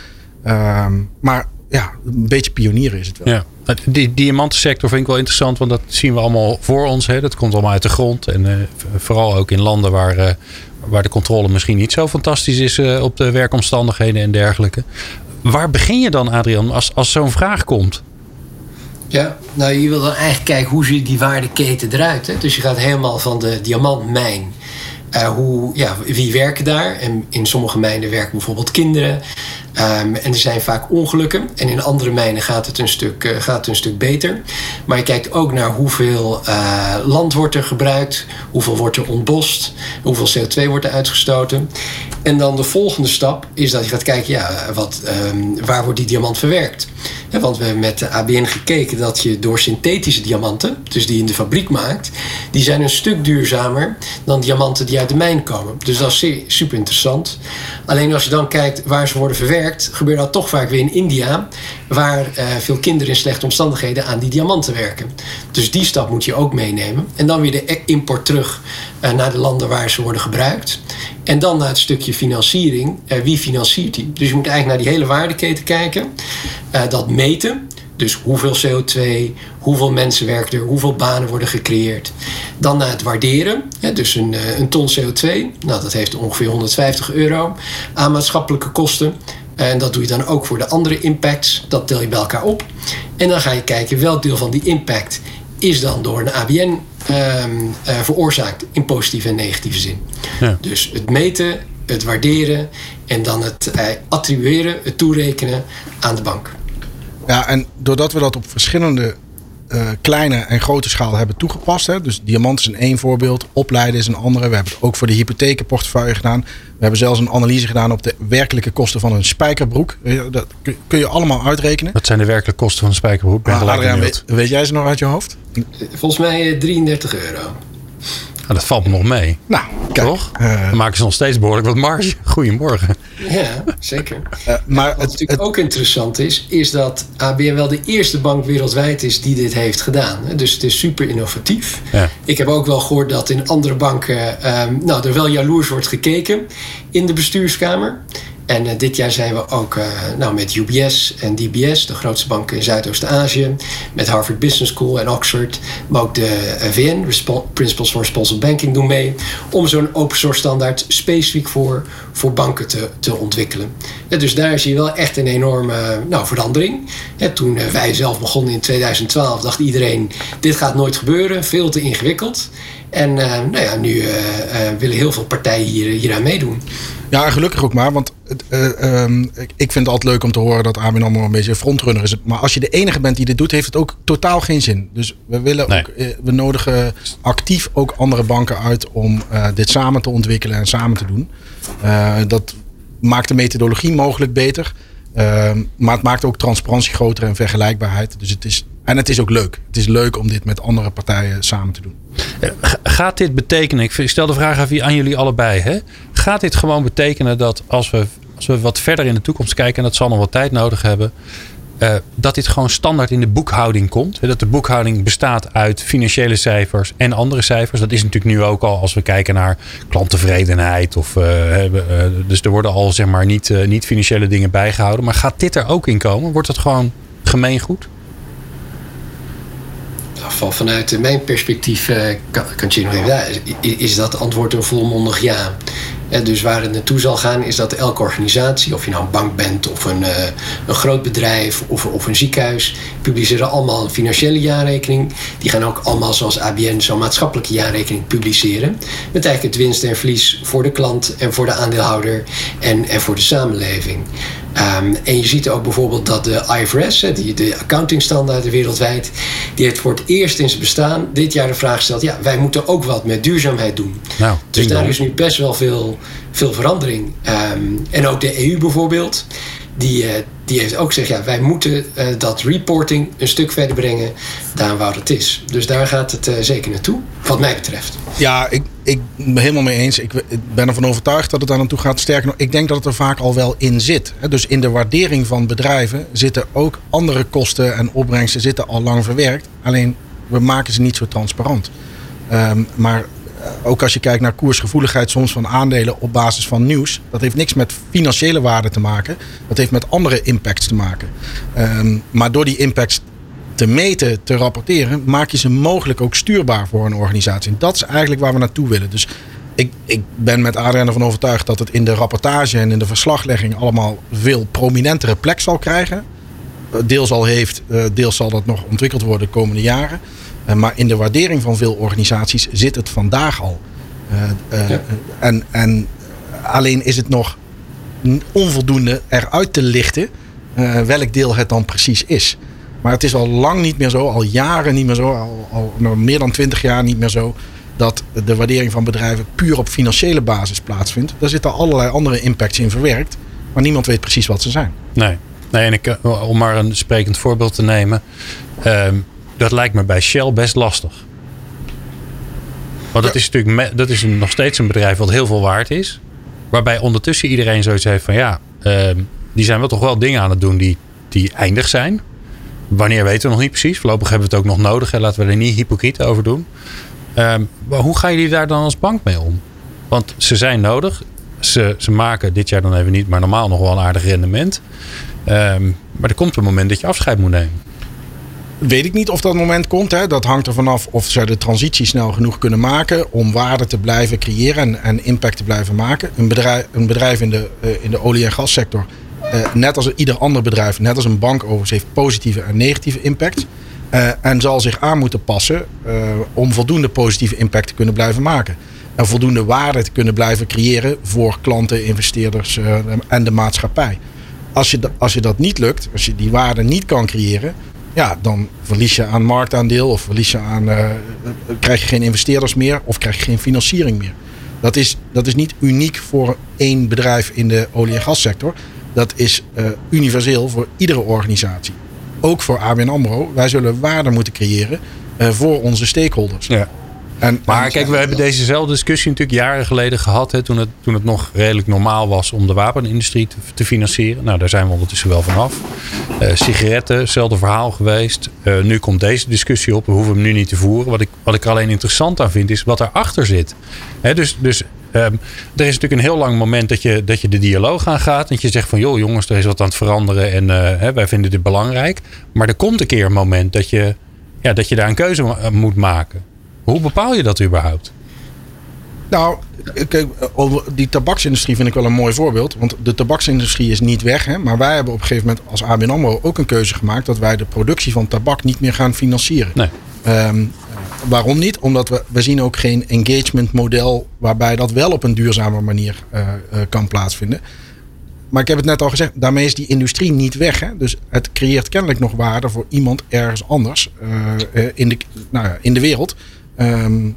Um, maar ja, een beetje pionieren is het wel. Ja. Die diamantensector vind ik wel interessant, want dat zien we allemaal voor ons. Hè. Dat komt allemaal uit de grond. En vooral ook in landen waar, waar de controle misschien niet zo fantastisch is op de werkomstandigheden en dergelijke. Waar begin je dan, Adrian, als, als zo'n vraag komt? Ja, nou je wil dan eigenlijk kijken hoe ziet die waardeketen eruit. Hè? Dus je gaat helemaal van de diamantmijn uh, hoe, ja, wie werken daar? En in sommige mijnen werken bijvoorbeeld kinderen. Um, en er zijn vaak ongelukken. En in andere mijnen gaat het een stuk, uh, gaat het een stuk beter. Maar je kijkt ook naar hoeveel uh, land wordt er gebruikt. Hoeveel wordt er ontbost. Hoeveel CO2 wordt er uitgestoten. En dan de volgende stap is dat je gaat kijken... Ja, wat, um, waar wordt die diamant verwerkt? Want we hebben met de ABN gekeken dat je door synthetische diamanten... dus die in de fabriek maakt... die zijn een stuk duurzamer dan diamanten die uit de mijn komen. Dus dat is super interessant. Alleen als je dan kijkt waar ze worden verwerkt, gebeurt dat toch vaak weer in India, waar uh, veel kinderen in slechte omstandigheden aan die diamanten werken. Dus die stap moet je ook meenemen. En dan weer de import terug uh, naar de landen waar ze worden gebruikt. En dan naar het stukje financiering. Uh, wie financiert die? Dus je moet eigenlijk naar die hele waardeketen kijken. dat meten. Dus hoeveel CO2, hoeveel mensen werken er, hoeveel banen worden gecreëerd. Dan naar het waarderen, dus een, een ton CO2, nou, dat heeft ongeveer 150 euro aan maatschappelijke kosten. En dat doe je dan ook voor de andere impacts, dat tel je bij elkaar op. En dan ga je kijken welk deel van die impact is dan door een ABN um, uh, veroorzaakt in positieve en negatieve zin. Ja. Dus het meten, het waarderen en dan het uh, attribueren, het toerekenen aan de bank. Ja, en doordat we dat op verschillende uh, kleine en grote schaal hebben toegepast. Hè. Dus diamant is een één voorbeeld, opleiden is een andere. We hebben het ook voor de hypothekenportefeuille gedaan. We hebben zelfs een analyse gedaan op de werkelijke kosten van een spijkerbroek. Dat kun je allemaal uitrekenen. Wat zijn de werkelijke kosten van een spijkerbroek? Ah, Adriaan, weet, weet, jij ze nog uit je hoofd? Volgens mij 33 euro. Nou, dat valt me nog mee. Nou, kijk, toch? Uh, Dan maken ze nog steeds behoorlijk wat marge. Goedemorgen. Ja, zeker. Uh, maar wat het, natuurlijk het, ook interessant is, is dat ABN wel de eerste bank wereldwijd is die dit heeft gedaan. Dus het is super innovatief. Ja. Ik heb ook wel gehoord dat in andere banken um, nou, er wel jaloers wordt gekeken in de bestuurskamer. En uh, dit jaar zijn we ook uh, nou, met UBS en DBS, de grootste banken in Zuidoost-Azië, met Harvard Business School en Oxford, maar ook de VN, Principles for Responsible Banking, doen mee om zo'n open source standaard specifiek voor, voor banken te, te ontwikkelen. Dus daar zie je wel echt een enorme nou, verandering. Toen wij zelf begonnen in 2012, dacht iedereen: dit gaat nooit gebeuren, veel te ingewikkeld. En nou ja, nu willen heel veel partijen hier, hier aan meedoen. Ja, gelukkig ook maar. Want uh, um, ik vind het altijd leuk om te horen dat ABN AMRO een beetje frontrunner is. Maar als je de enige bent die dit doet, heeft het ook totaal geen zin. Dus we, willen ook, uh, we nodigen actief ook andere banken uit om uh, dit samen te ontwikkelen en samen te doen. dat maakt de methodologie mogelijk beter. Ehm, maar het maakt ook transparantie groter en vergelijkbaarheid. Dus het is, en het is ook leuk. Het is leuk om dit met andere partijen samen te doen. Gaat dit betekenen, ik stel de vraag aan jullie allebei. Hè? Gaat dit gewoon betekenen dat als we, als we wat verder in de toekomst kijken, en dat zal nog wat tijd nodig hebben, uh, dat dit gewoon standaard in de boekhouding komt. Dat de boekhouding bestaat uit financiële cijfers en andere cijfers. Dat is natuurlijk nu ook al als we kijken naar klanttevredenheid. Of, uh, dus er worden al zeg maar niet, niet financiële dingen bijgehouden. Maar gaat dit er ook in komen? Wordt dat gewoon gemeengoed? Van, vanuit mijn perspectief kan, kan je ja, is dat antwoord een volmondig ja. dus waar het naartoe zal gaan is dat elke organisatie, of je nou een bank bent of een, uh, een groot bedrijf of, of een ziekenhuis, publiceren allemaal een financiële jaarrekening. Die gaan ook allemaal zoals ABN zo'n maatschappelijke jaarrekening publiceren. Met eigenlijk het winst en verlies voor de klant en voor de aandeelhouder en, en voor de samenleving. Um, en je ziet ook bijvoorbeeld dat de IFRS, die, de accountingstandaarden wereldwijd, die heeft voor het eerst in zijn bestaan dit jaar de vraag gesteld: ja, wij moeten ook wat met duurzaamheid doen. Nou, dus daar is nu best wel veel, veel verandering. Um, en ook de EU bijvoorbeeld, die, uh, die heeft ook gezegd: ja, wij moeten uh, dat reporting een stuk verder brengen dan waar het is. Dus daar gaat het uh, zeker naartoe, wat mij betreft. Ja, ik, ik ben helemaal mee eens. Ik, ben ervan overtuigd dat het daar naartoe gaat. Sterker nog, ik denk dat het er vaak al wel in zit. Dus in de waardering van bedrijven zitten ook andere kosten en opbrengsten zitten al lang verwerkt. Alleen we maken ze niet zo transparant. Um, maar eh, ook als je kijkt naar koersgevoeligheid soms van aandelen op basis van nieuws. Dat heeft niks met financiële waarde te maken. Dat heeft met andere impacts te maken. Um, maar door die impacts te meten, te rapporteren, maak je ze mogelijk ook stuurbaar voor een organisatie. En dat is eigenlijk waar we naartoe willen. Dus ik, ik ben met Adriaan ervan overtuigd dat het in de rapportage en in de verslaglegging allemaal veel prominentere plek zal krijgen. Deels al heeft, eh, deels zal dat nog ontwikkeld worden de komende jaren. Eh, maar in de waardering van veel organisaties zit het vandaag al. Uh, ja. en, en alleen is het nog onvoldoende eruit te lichten welk deel het dan precies is. Maar het is al lang niet meer zo, al jaren niet meer zo, al, al nou, meer dan twintig jaar niet meer zo, dat de waardering van bedrijven puur op financiële basis plaatsvindt. Daar zitten allerlei andere impacts in verwerkt, maar niemand weet precies wat ze zijn. Nee, nee en ik, eh, om maar een sprekend voorbeeld te nemen, uh, dat lijkt me bij Shell best lastig. Want dat is natuurlijk dat is nog steeds een bedrijf wat heel veel waard is. Waarbij ondertussen iedereen zoiets heeft van ja, uh, die zijn wel toch wel dingen aan het doen die, die eindig zijn. Wanneer weten we nog niet precies. Voorlopig hebben we het ook nog nodig. En laten we er niet hypocriet over doen. Um, maar hoe gaan jullie daar dan als bank mee om? Want ze zijn nodig. Ze, ze maken dit jaar dan even niet, maar normaal nog wel een aardig rendement. Um, maar er komt een moment dat je afscheid moet nemen. Weet ik niet of dat moment komt. Hè. Dat hangt er vanaf of ze de transitie snel genoeg kunnen maken om waarde te blijven creëren en, en impact te blijven maken. Een bedrijf, een bedrijf in, de, uh, in de olie- en gassector uh, net als ieder ander bedrijf, net als een bank overigens, heeft positieve en negatieve impact. Uh, en zal zich aan moeten passen om voldoende positieve impact te kunnen blijven maken. En voldoende waarde te kunnen blijven creëren voor klanten, investeerders en de maatschappij. Als je, als je dat niet lukt, als je die waarde niet kan creëren, ja, dan verlies je aan marktaandeel of verlies je aan, krijg je geen investeerders meer of krijg je geen financiering meer. Dat is, dat is niet uniek voor één bedrijf in de olie- en gassector dat is uh, universeel voor iedere organisatie. Ook voor ABN AMRO. Wij zullen waarde moeten creëren uh, voor onze stakeholders. Ja. En, maar kijk, we hebben dezezelfde discussie natuurlijk jaren geleden gehad. Hè, toen, het, toen het nog redelijk normaal was om de wapenindustrie te, te financieren. Nou, daar zijn we ondertussen wel vanaf. Uh, sigaretten, hetzelfde verhaal geweest. Uh, nu komt deze discussie op. We hoeven hem nu niet te voeren. Wat ik, wat ik er alleen interessant aan vind, is wat erachter zit. Hè, dus, dus Um, er is natuurlijk een heel lang moment dat je, dat je de dialoog aangaat. Dat je zegt van joh jongens, er is wat aan het veranderen en uh, hè, wij vinden dit belangrijk. Maar er komt een keer een moment dat je, ja, dat je daar een keuze moet maken. Hoe bepaal je dat überhaupt? Nou, kijk, die tabaksindustrie vind ik wel een mooi voorbeeld. Want de tabaksindustrie is niet weg. Hè, maar wij hebben op een gegeven moment als ABN AMRO ook een keuze gemaakt... dat wij de productie van tabak niet meer gaan financieren. Nee. Um, waarom niet? Omdat we, we zien ook geen engagement model waarbij dat wel op een duurzame manier uh, uh, kan plaatsvinden. Maar ik heb het net al gezegd, daarmee is die industrie niet weg. Hè? Dus het creëert kennelijk nog waarde voor iemand ergens anders uh, in, de, nou ja, in de wereld. Um,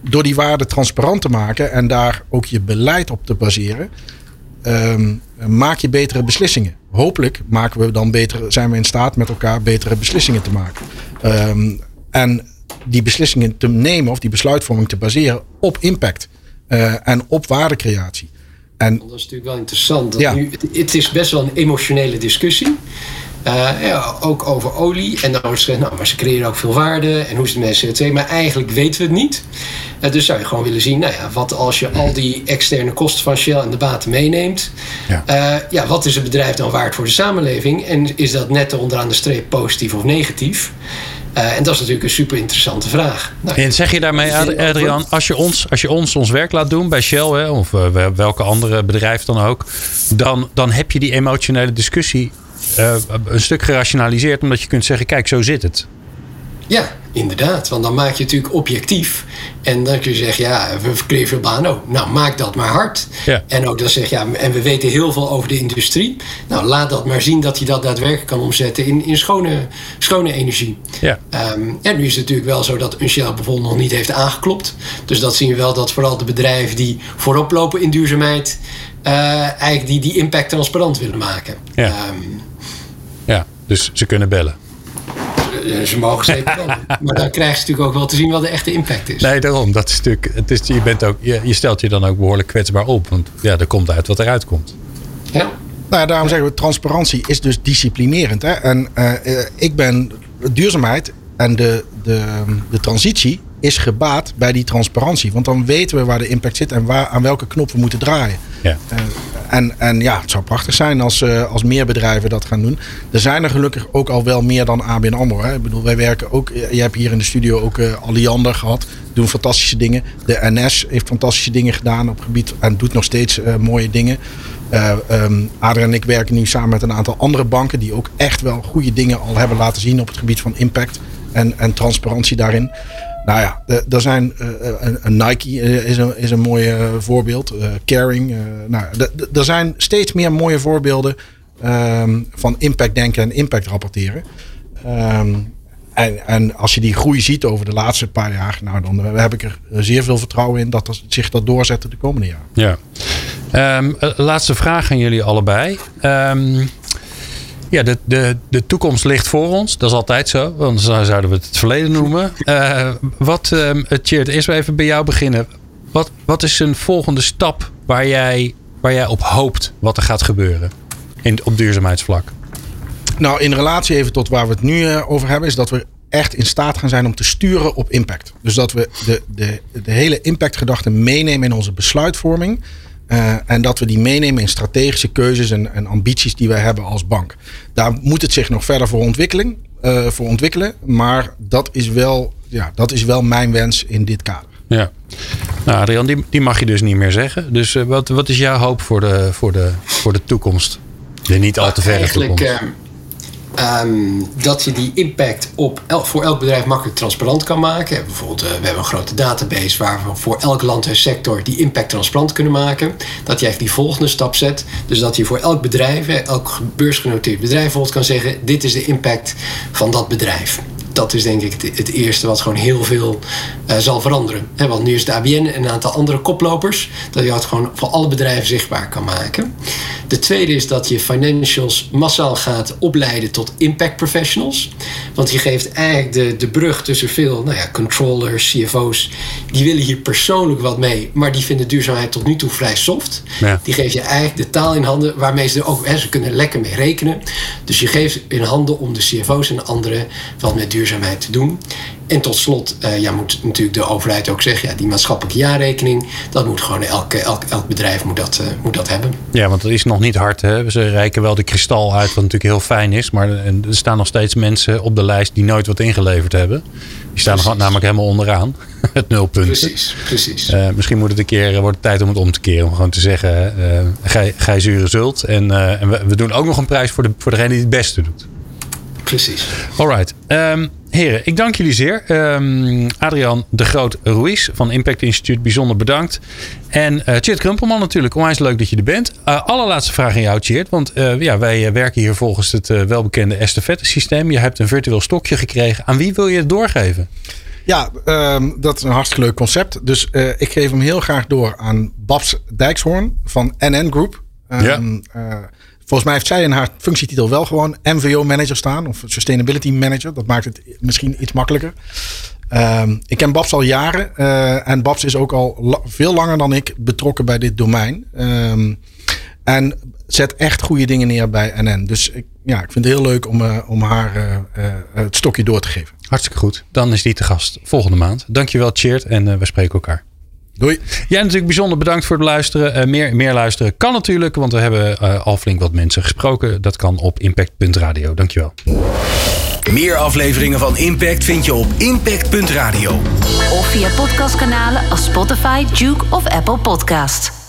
door die waarde transparant te maken en daar ook je beleid op te baseren, um, maak je betere beslissingen. Hopelijk maken we dan betere, zijn we in staat met elkaar betere beslissingen te maken. Um, en die beslissingen te nemen of die besluitvorming te baseren op impact uh, en op waardecreatie. En, dat is natuurlijk wel interessant. Dat ja. nu, het, het, is best wel een emotionele discussie. Uh, ja, ook over olie. En dan wordt gezegd, nou, maar ze creëren ook veel waarde. En hoe is het met CO2? Maar eigenlijk weten we het niet. Uh, dus zou je gewoon willen zien, nou ja, wat als je al die externe kosten van Shell en de baten meeneemt. Ja. Uh, ja, wat is het bedrijf dan waard voor de samenleving? En is dat net onderaan de streep positief of negatief? Uh, en dat is natuurlijk een super interessante vraag. Nou, en zeg je daarmee, Adrian, als je ons, als je ons ons werk laat doen bij Shell hè, of uh, welke andere bedrijf dan ook, dan, dan heb je die emotionele discussie uh, een stuk gerationaliseerd, omdat je kunt zeggen: kijk, zo zit het. Ja, inderdaad. Want dan maak je natuurlijk objectief. En dan kun je zeggen, ja, we banen. Oh, nou, maak dat maar hard. Ja. En ook dan zeg je, ja, en we weten heel veel over de industrie. Nou, laat dat maar zien dat je dat daadwerkelijk kan omzetten in, in schone, schone energie. Ja. Um, en nu is het natuurlijk wel zo dat een Shell bijvoorbeeld nog niet heeft aangeklopt. Dus dat zien we wel dat vooral de bedrijven die voorop lopen in duurzaamheid... Uh, eigenlijk die, die impact transparant willen maken. Ja. Um, ja, dus ze kunnen bellen. Ze mogen zeker bellen. maar dan krijg je natuurlijk ook wel te zien wat de echte impact is. Nee, daarom. Dat is natuurlijk, het is, je, bent ook, je, je stelt je dan ook behoorlijk kwetsbaar op. Want ja, er komt uit wat eruit komt. Ja. Nou ja, daarom zeggen we, transparantie is dus disciplinerend. Hè? En uh, ik ben duurzaamheid en de, de, de transitie is gebaat bij die transparantie. Want dan weten we waar de impact zit en waar, aan welke knop we moeten draaien. Ja. Uh, en, en ja, het zou prachtig zijn als, uh, als meer bedrijven dat gaan doen. Er zijn er gelukkig ook al wel meer dan ABN AMRO. Hè. Ik bedoel, wij werken ook... Je hebt hier in de studio ook uh, Alliander gehad. Doen fantastische dingen. De NS heeft fantastische dingen gedaan op gebied... en doet nog steeds mooie dingen. Um, Adriaan en ik werken nu samen met een aantal andere banken... die ook echt wel goede dingen al hebben laten zien... op het gebied van impact en, en transparantie daarin. Nou ja, er zijn uh, een Nike is een, is een mooi voorbeeld. Caring. nou, er zijn steeds meer mooie voorbeelden um, van impact denken en impact rapporteren. Um, en, en als je die groei ziet over de laatste paar jaar, nou, dan heb ik er zeer veel vertrouwen in dat, dat zich dat doorzet de komende jaren. Ja. Um, laatste vraag aan jullie allebei. Um, ja, de, de, de toekomst ligt voor ons. Dat is altijd zo. Want dan zouden we het het verleden noemen. Uh, wat, uh, Tjeerd, eerst even bij jou beginnen. Wat, wat is een volgende stap waar jij, waar jij op hoopt wat er gaat gebeuren in, op duurzaamheidsvlak? Nou, in relatie even tot waar we het nu uh, over hebben, is dat we echt in staat gaan zijn om te sturen op impact. Dus dat we de, de, de hele impactgedachte meenemen in onze besluitvorming. Uh, en dat we die meenemen in strategische keuzes en, en, ambities die wij hebben als bank. Daar moet het zich nog verder voor, ontwikkeling, uh, voor ontwikkelen. Maar dat is, wel, ja, dat is wel mijn wens in dit kader. Ja. Nou, Adrian, die, die mag je dus niet meer zeggen. Dus uh, wat, wat is jouw hoop voor de, voor de, voor de toekomst? De niet al te verre toekomst. Um, dat je die impact op voor elk bedrijf makkelijk transparant kan maken. Bijvoorbeeld, uh, we hebben een grote database waar we voor elk land en sector die impact transparant kunnen maken. Dat je die volgende stap zet. Dus dat je voor elk bedrijf, elk beursgenoteerd bedrijf bijvoorbeeld kan zeggen: dit is de impact van dat bedrijf dat is denk ik het, het, eerste wat gewoon heel veel uh, zal veranderen. He, want nu is de ABN en een aantal andere koplopers. Dat je het gewoon voor alle bedrijven zichtbaar kan maken. De tweede is dat je financials massaal gaat opleiden tot impact professionals. Want je geeft eigenlijk de, de brug tussen veel nou ja, controllers, CFO's. Die willen hier persoonlijk wat mee. Maar die vinden duurzaamheid tot nu toe vrij soft. Ja. Die geef je eigenlijk de taal in handen waarmee ze ook... He, ze kunnen lekker mee rekenen. Dus je geeft in handen om de CFO's en anderen wat met duurzaamheid duurzaamheid te doen. En tot slot uh, ja, moet natuurlijk de overheid ook zeggen... Ja, die maatschappelijke jaarrekening... dat moet gewoon elk, elk, elk bedrijf moet dat, uh, moet dat hebben. Ja, want dat is nog niet hard. Hè? Ze reiken wel de kristal uit, wat natuurlijk heel fijn is. Maar er staan nog steeds mensen op de lijst... die nooit wat ingeleverd hebben. Die staan nog, namelijk helemaal onderaan. Het nulpunt. Precies, precies. Uh, misschien moet het een keer, wordt het tijd om het om te keren. Om gewoon te zeggen, gij, gij zure zult. En, en we, we, doen ook nog een prijs voor, de, voor degene die het beste doet. Precies. Alright. Um, heren, ik dank jullie zeer. Um, Adrian de Groot Ruiz van Impact Instituut, bijzonder bedankt. En uh, Tjeerd Krumpelman natuurlijk, onwijs leuk dat je er bent. Uh, allerlaatste vraag aan jou, Tjeerd. Want uh, ja, wij werken hier volgens het welbekende estafette systeem. Je hebt een virtueel stokje gekregen. Aan wie wil je het doorgeven? Ja, um, dat is een hartstikke leuk concept. Dus ik geef hem heel graag door aan Babs Dijkshoorn van NN Group. ja. Volgens mij heeft zij in haar functietitel wel gewoon MVO manager staan. Of Sustainability manager. Dat maakt het misschien iets makkelijker. Um, ik ken Babs al jaren. Uh, en Babs is ook al veel langer dan ik betrokken bij dit domein. Um, en zet echt goede dingen neer bij NN. Dus ik, ja, ik vind het heel leuk om, uh, om haar uh, het stokje door te geven. Hartstikke goed. Dan is die te gast volgende maand. Dankjewel, Cheert. En we spreken elkaar. Doei. Jij natuurlijk bijzonder bedankt voor het luisteren. Uh, meer, meer luisteren kan natuurlijk, want we hebben uh, al flink wat mensen gesproken. Dat kan op impact.radio. Dankjewel. Meer afleveringen van Impact vind je op impact.radio. Of via podcastkanalen als Spotify, Duke of Apple Podcast.